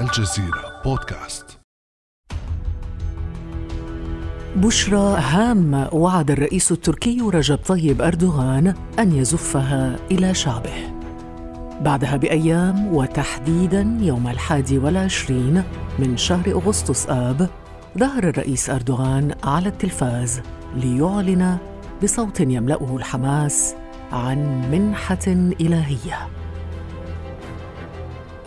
الجزيرة بودكاست. بشرى هامة وعد الرئيس التركي رجب طيب أردوغان أن يزفها إلى شعبه. بعدها بأيام وتحديدا يوم الحادي والعشرين من شهر أغسطس آب ظهر الرئيس أردوغان على التلفاز ليعلن بصوت يملأه الحماس عن منحة إلهية.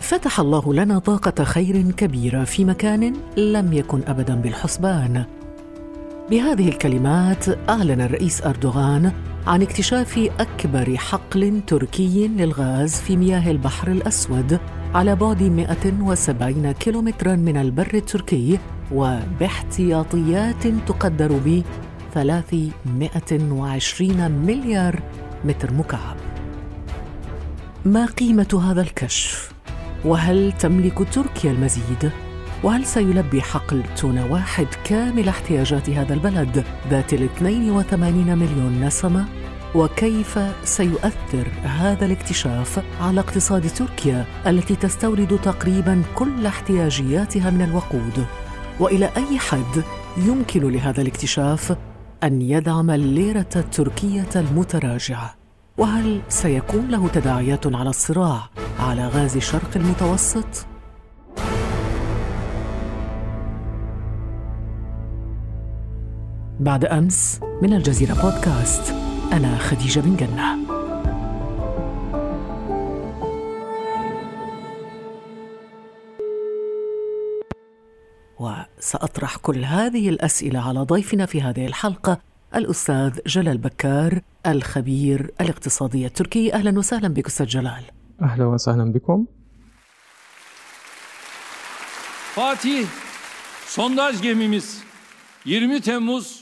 فتح الله لنا طاقة خير كبيرة في مكان لم يكن أبدا بالحسبان بهذه الكلمات أعلن الرئيس أردوغان عن اكتشاف أكبر حقل تركي للغاز في مياه البحر الأسود على بعد 170 كيلومترا من البر التركي وباحتياطيات تقدر ب 320 مليار متر مكعب. ما قيمة هذا الكشف؟ وهل تملك تركيا المزيد؟ وهل سيلبي حقل تونة واحد كامل احتياجات هذا البلد ذات ال 82 مليون نسمة؟ وكيف سيؤثر هذا الاكتشاف على اقتصاد تركيا التي تستورد تقريبا كل احتياجياتها من الوقود؟ وإلى أي حد يمكن لهذا الاكتشاف أن يدعم الليره التركيه المتراجعة؟ وهل سيكون له تداعيات على الصراع على غاز شرق المتوسط؟ بعد أمس من الجزيرة بودكاست أنا خديجة بن جنة. وسأطرح كل هذه الأسئلة على ضيفنا في هذه الحلقة الأستاذ جلال بكار الخبير الاقتصادي التركي. أهلا وسهلا بك أستاذ جلال. أهلا وسهلا بكم. Fatih sondaj gemimiz. 20 Temmuz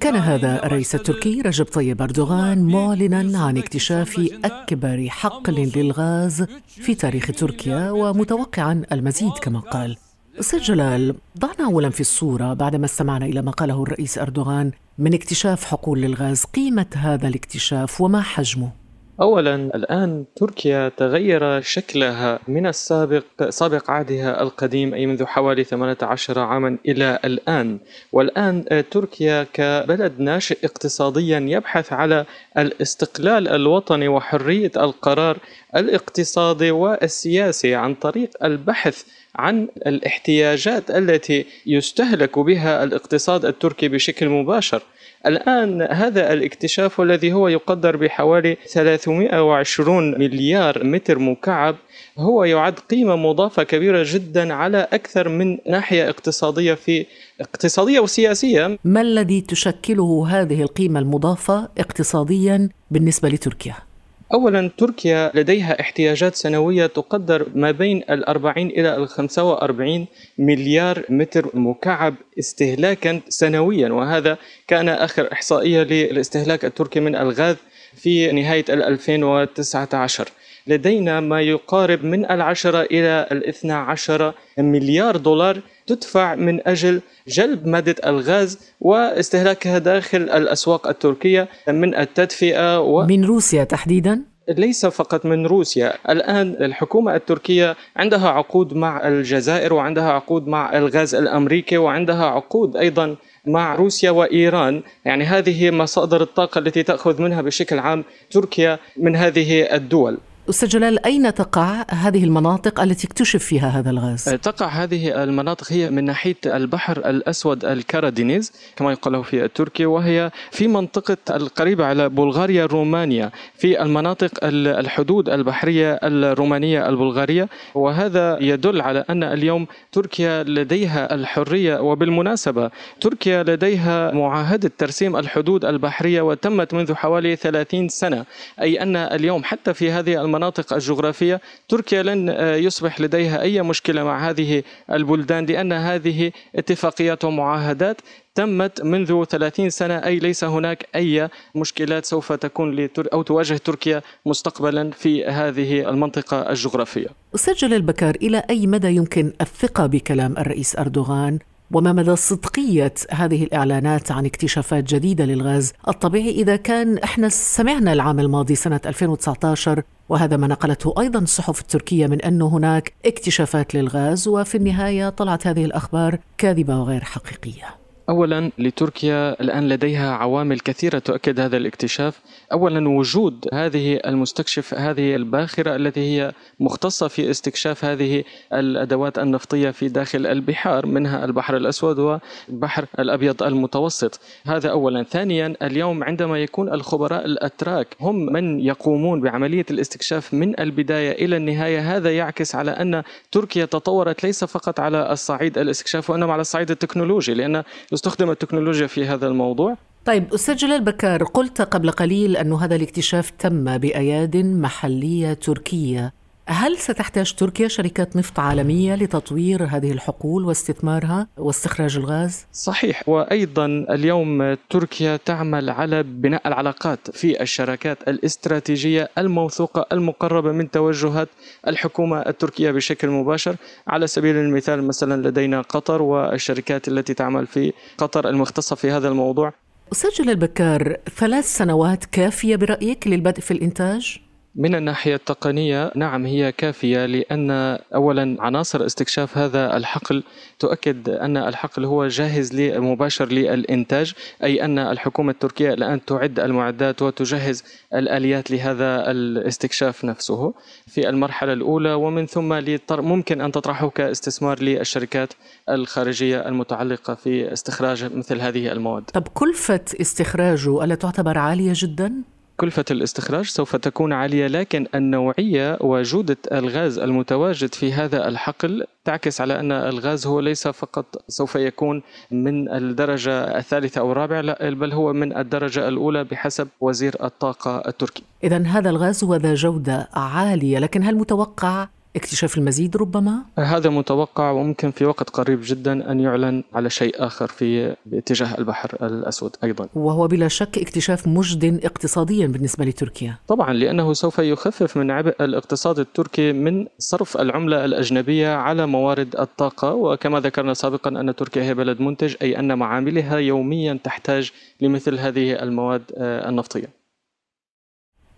كان هذا الرئيس التركي رجب طيب أردوغان معلنا عن اكتشاف أكبر حقل للغاز في تاريخ تركيا ومتوقعا المزيد كما قال. أستاذ جلال ضعنا أولا في الصورة بعدما استمعنا إلى ما قاله الرئيس أردوغان من اكتشاف حقول للغاز. قيمة هذا الاكتشاف وما حجمه؟ اولا الآن تركيا تغير شكلها من السابق سابق عهدها القديم أي منذ حوالي 18 عاما إلى الآن. والآن تركيا كبلد ناشئ اقتصاديا يبحث على الاستقلال الوطني وحرية القرار الاقتصادي والسياسي عن طريق البحث عن الاحتياجات التي يستهلك بها الاقتصاد التركي بشكل مباشر. الآن هذا الاكتشاف الذي هو يقدر بحوالي 320 مليار متر مكعب هو يعد قيمة مضافة كبيرة جدا على أكثر من ناحية اقتصادية في اقتصادية وسياسية ما الذي تشكله هذه القيمة المضافة اقتصاديا بالنسبة لتركيا؟ أولا تركيا لديها احتياجات سنوية تقدر ما بين ال 40 إلى ال 45 مليار متر مكعب استهلاكا سنويا. وهذا كان آخر إحصائية للاستهلاك التركي من الغاز في نهاية 2019 لدينا ما يقارب من العشرة إلى الإثنى عشر مليار دولار تدفع من أجل جلب مادة الغاز واستهلاكها داخل الأسواق التركية من التدفئة و... من روسيا تحديدا؟ ليس فقط من روسيا الآن الحكومة التركية عندها عقود مع الجزائر وعندها عقود مع الغاز الأمريكي وعندها عقود أيضا مع روسيا وإيران، يعني هذه مصادر الطاقة التي تأخذ منها بشكل عام تركيا من هذه الدول. أستاذ جلال أين تقع هذه المناطق التي اكتشف فيها هذا الغاز؟ تقع هذه المناطق هي من ناحية البحر الأسود الكارادينيز كما يقال له في التركي وهي في منطقة القريبة على بلغاريا رومانيا في المناطق الحدود البحرية الرومانية البلغارية وهذا يدل على أن اليوم تركيا لديها الحرية وبالمناسبة تركيا لديها معاهدة ترسيم الحدود البحرية وتمت منذ حوالي 30 سنة أي أن اليوم حتى في هذه المناطق المناطق الجغرافية. تركيا لن آه، يصبح لديها أي مشكلة مع هذه البلدان لأن هذه اتفاقيات ومعاهدات تمت منذ 30 سنة. أي ليس هناك أي مشكلات سوف تكون لتر أو تواجه تركيا مستقبلا في هذه المنطقة الجغرافية. أستاذ جلال بكار إلى أي مدى يمكن الثقة بكلام الرئيس أردوغان؟ وما مدى صدقية هذه الإعلانات عن اكتشافات جديدة للغاز الطبيعي إذا كان إحنا سمعنا العام الماضي سنة 2019 وهذا ما نقلته أيضا الصحف التركية من أنه هناك اكتشافات للغاز وفي النهاية طلعت هذه الأخبار كاذبة وغير حقيقية. اولا لتركيا الآن لديها عوامل كثيرة تؤكد هذا الاكتشاف. اولا وجود هذه المستكشف هذه الباخرة التي هي مختصة في استكشاف هذه الأدوات النفطية في داخل البحار منها البحر الأسود والبحر الأبيض المتوسط. هذا اولا. ثانيا اليوم عندما يكون الخبراء الأتراك هم من يقومون بعملية الاستكشاف من البداية إلى النهاية هذا يعكس على أن تركيا تطورت ليس فقط على الصعيد الاستكشاف وإنما على الصعيد التكنولوجي لأن تستخدم التكنولوجيا في هذا الموضوع؟ طيب أستاذ جلال بكار قلت قبل قليل أن هذا الاكتشاف تم بأياد محلية تركية. هل ستحتاج تركيا شركات نفط عالمية لتطوير هذه الحقول واستثمارها واستخراج الغاز؟ صحيح وأيضا اليوم تركيا تعمل على بناء العلاقات في الشراكات الاستراتيجية الموثوقة المقربة من توجهات الحكومة التركية بشكل مباشر على سبيل المثال مثلا لدينا قطر والشركات التي تعمل في قطر المختصة في هذا الموضوع أستاذ جلال بكار ثلاث سنوات كافية برأيك للبدء في الإنتاج؟ من الناحية التقنية نعم هي كافية لأن أولا عناصر استكشاف هذا الحقل تؤكد أن الحقل هو جاهز مباشر للإنتاج أي أن الحكومة التركية الآن تعد المعدات وتجهز الآليات لهذا الاستكشاف نفسه في المرحلة الأولى ومن ثم ممكن أن تطرحه كاستثمار للشركات الخارجية المتعلقة في استخراج مثل هذه المواد طب كلفة استخراجه ألا تعتبر عالية جدا؟ كلفة الاستخراج سوف تكون عالية لكن النوعية وجودة الغاز المتواجد في هذا الحقل تعكس على أن الغاز هو ليس فقط سوف يكون من الدرجة الثالثة أو الرابعة بل هو من الدرجة الأولى بحسب وزير الطاقة التركي. إذا هذا الغاز هو ذا جودة عالية لكن هل متوقع اكتشاف المزيد ربما؟ هذا متوقع وممكن في وقت قريب جدا أن يعلن على شيء آخر في باتجاه البحر الأسود أيضا. وهو بلا شك اكتشاف مجد اقتصاديا بالنسبة لتركيا. طبعا لأنه سوف يخفف من عبء الاقتصاد التركي من صرف العملة الأجنبية على موارد الطاقة. وكما ذكرنا سابقا أن تركيا هي بلد منتج أي أن معاملها يوميا تحتاج لمثل هذه المواد آه، النفطية.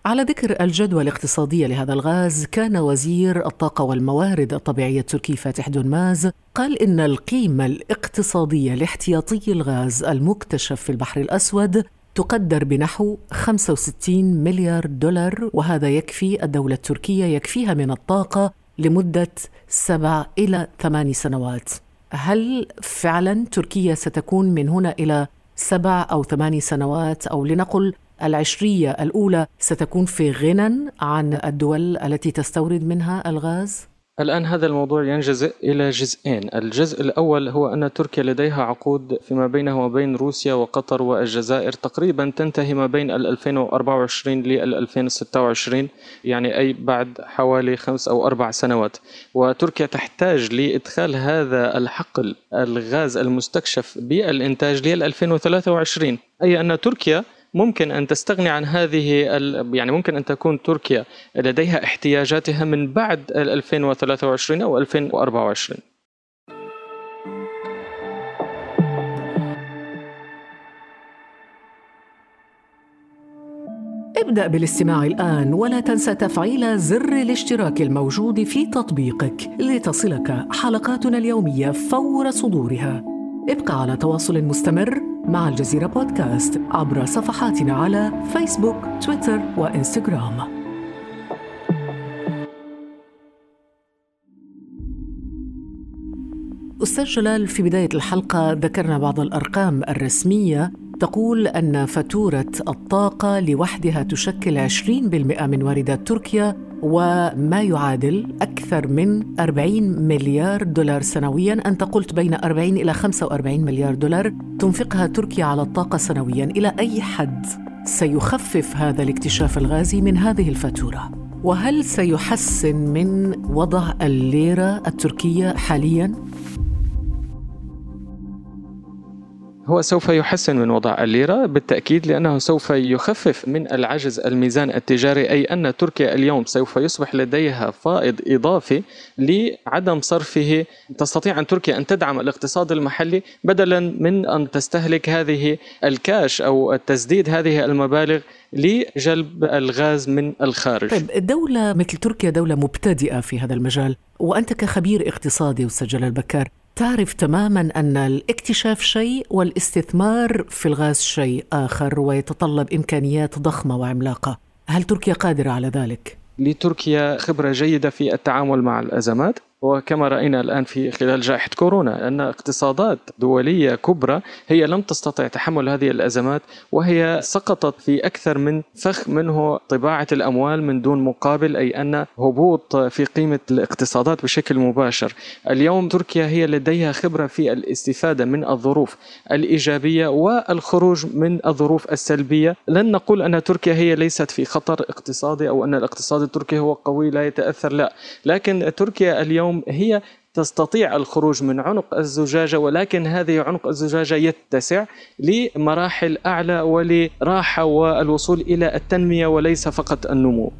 على ذكر الجدوى الاقتصادية لهذا الغاز كان وزير الطاقة والموارد الطبيعية التركي فاتح دونماز قال إن القيمة الاقتصادية لاحتياطي الغاز المكتشف في البحر الأسود تقدر بنحو 65 مليار دولار وهذا يكفي الدولة التركية يكفيها من الطاقة لمدة سبع إلى ثمان سنوات. هل فعلا تركيا ستكون من هنا إلى سبع أو ثمان سنوات؟ أو لنقل العشرية الأولى ستكون في غنى عن الدول التي تستورد منها الغاز؟ الآن هذا الموضوع ينجزئ إلى جزئين. الجزء الأول هو أن تركيا لديها عقود فيما بينها وبين روسيا وقطر والجزائر تقريبا تنتهي ما بين 2024 ل 2026 يعني أي بعد حوالي خمس أو أربع سنوات. وتركيا تحتاج لإدخال هذا الحقل الغاز المستكشف بالإنتاج ل 2023 أي أن تركيا ممكن أن تستغني عن هذه يعني ممكن أن تكون تركيا لديها احتياجاتها من بعد 2023 أو 2024 ابدأ بالاستماع الآن ولا تنسى تفعيل زر الاشتراك الموجود في تطبيقك لتصلك حلقاتنا اليومية فور صدورها. ابقى على تواصل مستمر مع الجزيرة بودكاست عبر صفحاتنا على فيسبوك، تويتر وإنستغرام. أستاذ جلال في بداية الحلقة ذكرنا بعض الأرقام الرسمية تقول أن فاتورة الطاقة لوحدها تشكل 20% من واردات تركيا وما يعادل أكثر من 40 مليار دولار سنويا. أنت قلت بين 40 إلى 45 مليار دولار تنفقها تركيا على الطاقة سنويا. إلى أي حد سيخفف هذا الاكتشاف الغازي من هذه الفاتورة؟ وهل سيحسن من وضع الليرة التركية حاليا؟ هو سوف يحسن من وضع الليرة بالتأكيد لأنه سوف يخفف من العجز الميزان التجاري أي أن تركيا اليوم سوف يصبح لديها فائض إضافي لعدم صرفه. تستطيع أن تركيا أن تدعم الاقتصاد المحلي بدلا من أن تستهلك هذه الكاش أو تسديد هذه المبالغ لجلب الغاز من الخارج. طيب دولة مثل تركيا دولة مبتدئة في هذا المجال وأنت كخبير اقتصادي أستاذ جلال بكار تعرف تماما أن الاكتشاف شيء والاستثمار في الغاز شيء آخر ويتطلب إمكانيات ضخمة وعملاقة، هل تركيا قادرة على ذلك؟ لتركيا خبرة جيدة في التعامل مع الأزمات وكما رأينا الآن في خلال جائحة كورونا أن اقتصادات دولية كبرى هي لم تستطع تحمل هذه الأزمات وهي سقطت في أكثر من فخ منه طباعة الأموال من دون مقابل أي أن هبوط في قيمة الاقتصادات بشكل مباشر. اليوم تركيا هي لديها خبرة في الاستفادة من الظروف الإيجابية والخروج من الظروف السلبية، لن نقول أن تركيا هي ليست في خطر اقتصادي أو أن الاقتصاد التركي هو قوي لا يتأثر لا، لكن تركيا اليوم اليوم هي تستطيع الخروج من عنق الزجاجة ولكن هذه عنق الزجاجة يتسع لمراحل أعلى ولراحه والوصول إلى التنمية وليس فقط النمو.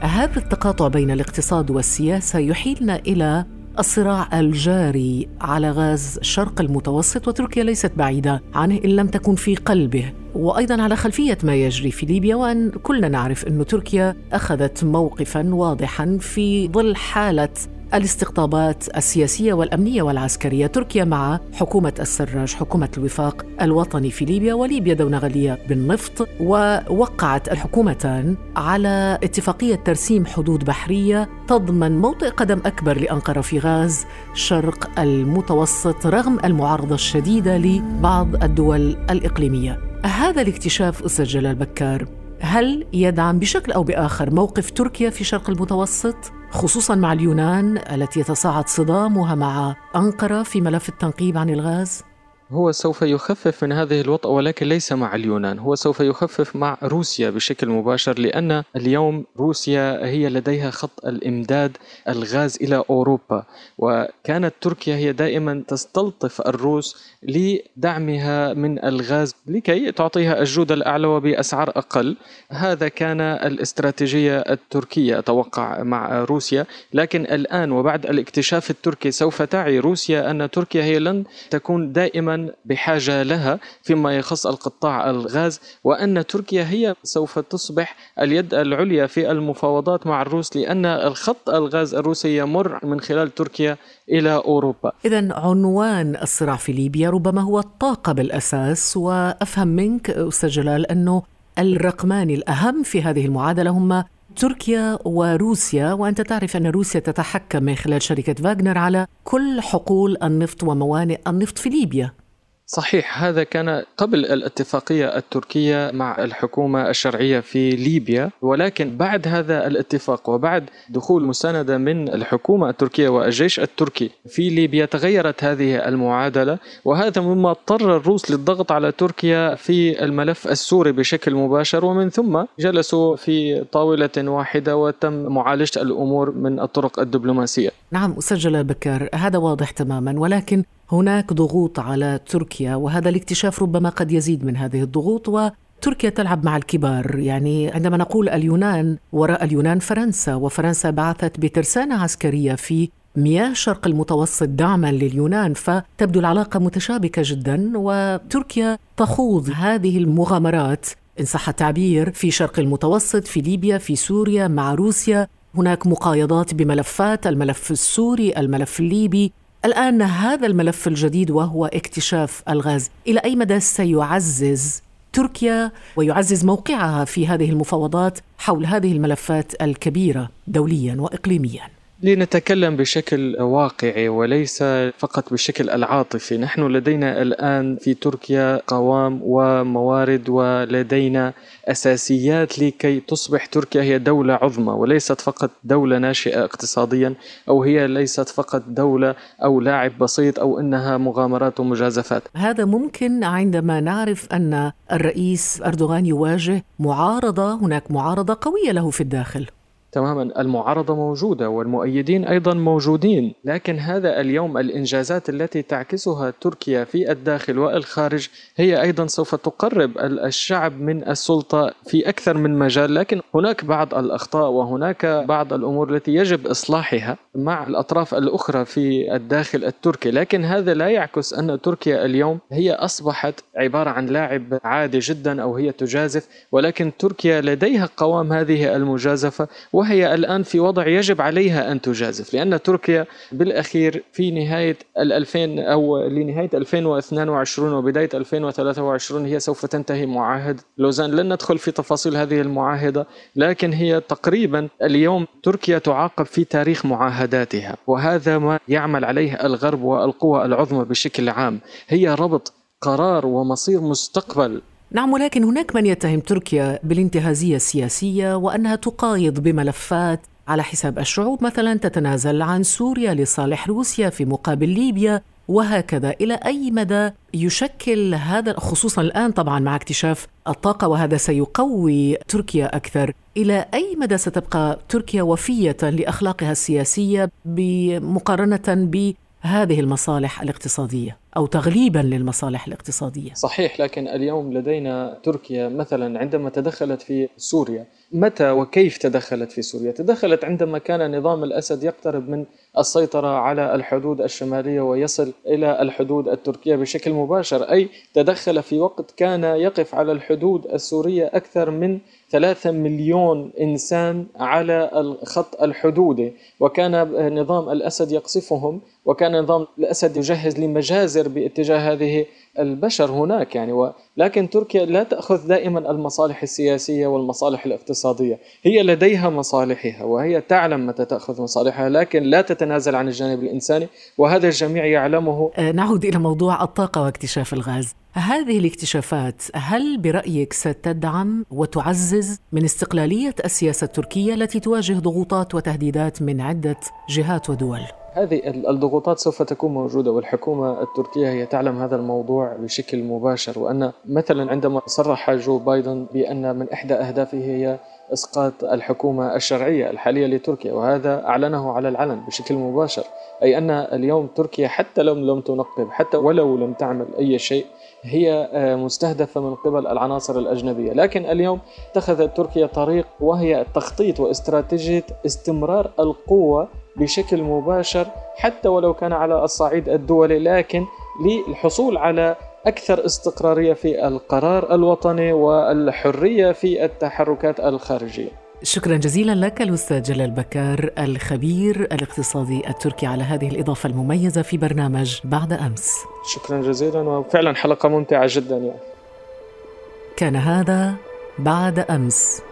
هذا التقاطع بين الاقتصاد والسياسة يحيلنا إلى الصراع الجاري على غاز الشرق المتوسط وتركيا ليست بعيدة عنه إن لم تكن في قلبه. وأيضا على خلفية ما يجري في ليبيا وأن كلنا نعرف انه تركيا أخذت موقفا واضحا في ظل حالة الاستقطابات السياسية والأمنية والعسكرية، تركيا مع حكومة السراج، حكومة الوفاق الوطني في ليبيا وليبيا دوله غنيه بالنفط، ووقعت الحكومتان على اتفاقية ترسيم حدود بحرية تضمن موطئ قدم أكبر لأنقرة في غاز شرق المتوسط رغم المعارضة الشديدة لبعض الدول الإقليمية. هذا الاكتشاف أستاذ جلال بكار. هل يدعم بشكل أو بآخر موقف تركيا في شرق المتوسط خصوصا مع اليونان التي يتصاعد صدامها مع أنقرة في ملف التنقيب عن الغاز؟ هو سوف يخفف من هذه الوطأة ولكن ليس مع اليونان هو سوف يخفف مع روسيا بشكل مباشر لأن اليوم روسيا هي لديها خط الإمداد الغاز إلى أوروبا وكانت تركيا هي دائما تستلطف الروس لدعمها من الغاز لكي تعطيها الجودة الأعلى وبأسعار أقل. هذا كان الاستراتيجية التركية أتوقع مع روسيا لكن الآن وبعد الاكتشاف التركي سوف تعي روسيا أن تركيا هي لن تكون دائما بحاجة لها فيما يخص القطاع الغاز وأن تركيا هي سوف تصبح اليد العليا في المفاوضات مع الروس لأن الخط الغاز الروسي يمر من خلال تركيا إلى أوروبا. اذا عنوان الصراع في ليبيا ربما هو الطاقة بالأساس وأفهم منك أستاذ جلال أنه الرقمان الأهم في هذه المعادلة هما تركيا وروسيا وأنت تعرف أن روسيا تتحكم من خلال شركة فاغنر على كل حقول النفط وموانئ النفط في ليبيا صحيح هذا كان قبل الاتفاقية التركية مع الحكومة الشرعية في ليبيا ولكن بعد هذا الاتفاق وبعد دخول مساندة من الحكومة التركية والجيش التركي في ليبيا تغيرت هذه المعادلة وهذا مما اضطر الروس للضغط على تركيا في الملف السوري بشكل مباشر ومن ثم جلسوا في طاولة واحدة وتم معالجة الأمور من الطرق الدبلوماسية. نعم جلال بكر هذا واضح تماما ولكن هناك ضغوط على تركيا وهذا الاكتشاف ربما قد يزيد من هذه الضغوط وتركيا تلعب مع الكبار. يعني عندما نقول اليونان وراء اليونان فرنسا وفرنسا بعثت بترسانة عسكرية في مياه شرق المتوسط دعما لليونان فتبدو العلاقة متشابكة جدا وتركيا تخوض هذه المغامرات. إن صح التعبير في شرق المتوسط في ليبيا في سوريا مع روسيا هناك مقايضات بملفات الملف السوري الملف الليبي. الآن هذا الملف الجديد وهو اكتشاف الغاز. إلى أي مدى سيعزز تركيا ويعزز موقعها في هذه المفاوضات حول هذه الملفات الكبيرة دوليا وإقليميا؟ لنتكلم بشكل واقعي وليس فقط بالشكل العاطفي. نحن لدينا الآن في تركيا قوام وموارد ولدينا أساسيات لكي تصبح تركيا هي دولة عظمى وليست فقط دولة ناشئة اقتصاديا أو هي ليست فقط دولة أو لاعب بسيط أو إنها مغامرات ومجازفات. هذا ممكن عندما نعرف أن الرئيس أردوغان يواجه معارضة هناك معارضة قوية له في الداخل. تماما المعارضة موجودة والمؤيدين أيضا موجودين لكن هذا اليوم الإنجازات التي تعكسها تركيا في الداخل والخارج هي أيضا سوف تقرب الشعب من السلطة في أكثر من مجال لكن هناك بعض الأخطاء وهناك بعض الأمور التي يجب إصلاحها مع الأطراف الأخرى في الداخل التركي لكن هذا لا يعكس أن تركيا اليوم هي أصبحت عبارة عن لاعب عادي جدا أو هي تجازف ولكن تركيا لديها قوام هذه المجازفة وهي الآن في وضع يجب عليها أن تجازف لأن تركيا بالأخير في نهاية ال 2000 أو لنهاية 2022 وبداية 2023 هي سوف تنتهي معاهدة لوزان. لن ندخل في تفاصيل هذه المعاهدة لكن هي تقريبا اليوم تركيا تعاقب في تاريخ معاهداتها وهذا ما يعمل عليه الغرب والقوى العظمى بشكل عام. هي ربط قرار ومصير مستقبل نعم ولكن هناك من يتهم تركيا بالانتهازية السياسية وأنها تقايض بملفات على حساب الشعوب. مثلا تتنازل عن سوريا لصالح روسيا في مقابل ليبيا وهكذا إلى أي مدى يشكل هذا خصوصا الآن طبعا مع اكتشاف الطاقة وهذا سيقوي تركيا أكثر. إلى أي مدى ستبقى تركيا وفية لأخلاقها السياسية بمقارنة بهذه المصالح الاقتصادية أو تغليبا للمصالح الاقتصادية. صحيح لكن اليوم لدينا تركيا مثلا عندما تدخلت في سوريا، متى وكيف تدخلت في سوريا؟ تدخلت عندما كان نظام الأسد يقترب من السيطرة على الحدود الشمالية ويصل إلى الحدود التركية بشكل مباشر، أي تدخل في وقت كان يقف على الحدود السورية أكثر من ثلاثة مليون إنسان على الخط الحدودي وكان نظام الأسد يقصفهم وكان نظام الأسد يجهز لمجازر باتجاه هذه البشر هناك يعني و... لكن تركيا لا تأخذ دائما المصالح السياسية والمصالح الاقتصادية. هي لديها مصالحها وهي تعلم متى تأخذ مصالحها لكن لا تتنازل عن الجانب الإنساني وهذا الجميع يعلمه. آه، نعود إلى موضوع الطاقة واكتشاف الغاز. هذه الاكتشافات هل برأيك ستدعم وتعزز من استقلالية السياسة التركية التي تواجه ضغوطات وتهديدات من عدة جهات ودول؟ هذه الضغوطات سوف تكون موجودة والحكومة التركية هي تعلم هذا الموضوع بشكل مباشر. وأن مثلا عندما صرح جو بايدن بأن من إحدى أهدافه هي إسقاط الحكومة الشرعية الحالية لتركيا وهذا أعلنه على العلن بشكل مباشر. أي أن اليوم تركيا حتى لو لم تنقب حتى ولو لم تعمل أي شيء هي مستهدفة من قبل العناصر الأجنبية. لكن اليوم اتخذت تركيا طريق وهي تخطيط واستراتيجية استمرار القوة بشكل مباشر حتى ولو كان على الصعيد الدولي لكن للحصول على أكثر استقرارية في القرار الوطني والحرية في التحركات الخارجية. شكرا جزيلا لك الأستاذ جلال بكار الخبير الاقتصادي التركي على هذه الإضافة المميزة في برنامج بعد أمس. شكرا جزيلا وفعلا حلقة ممتعة جدا يعني. كان هذا بعد أمس.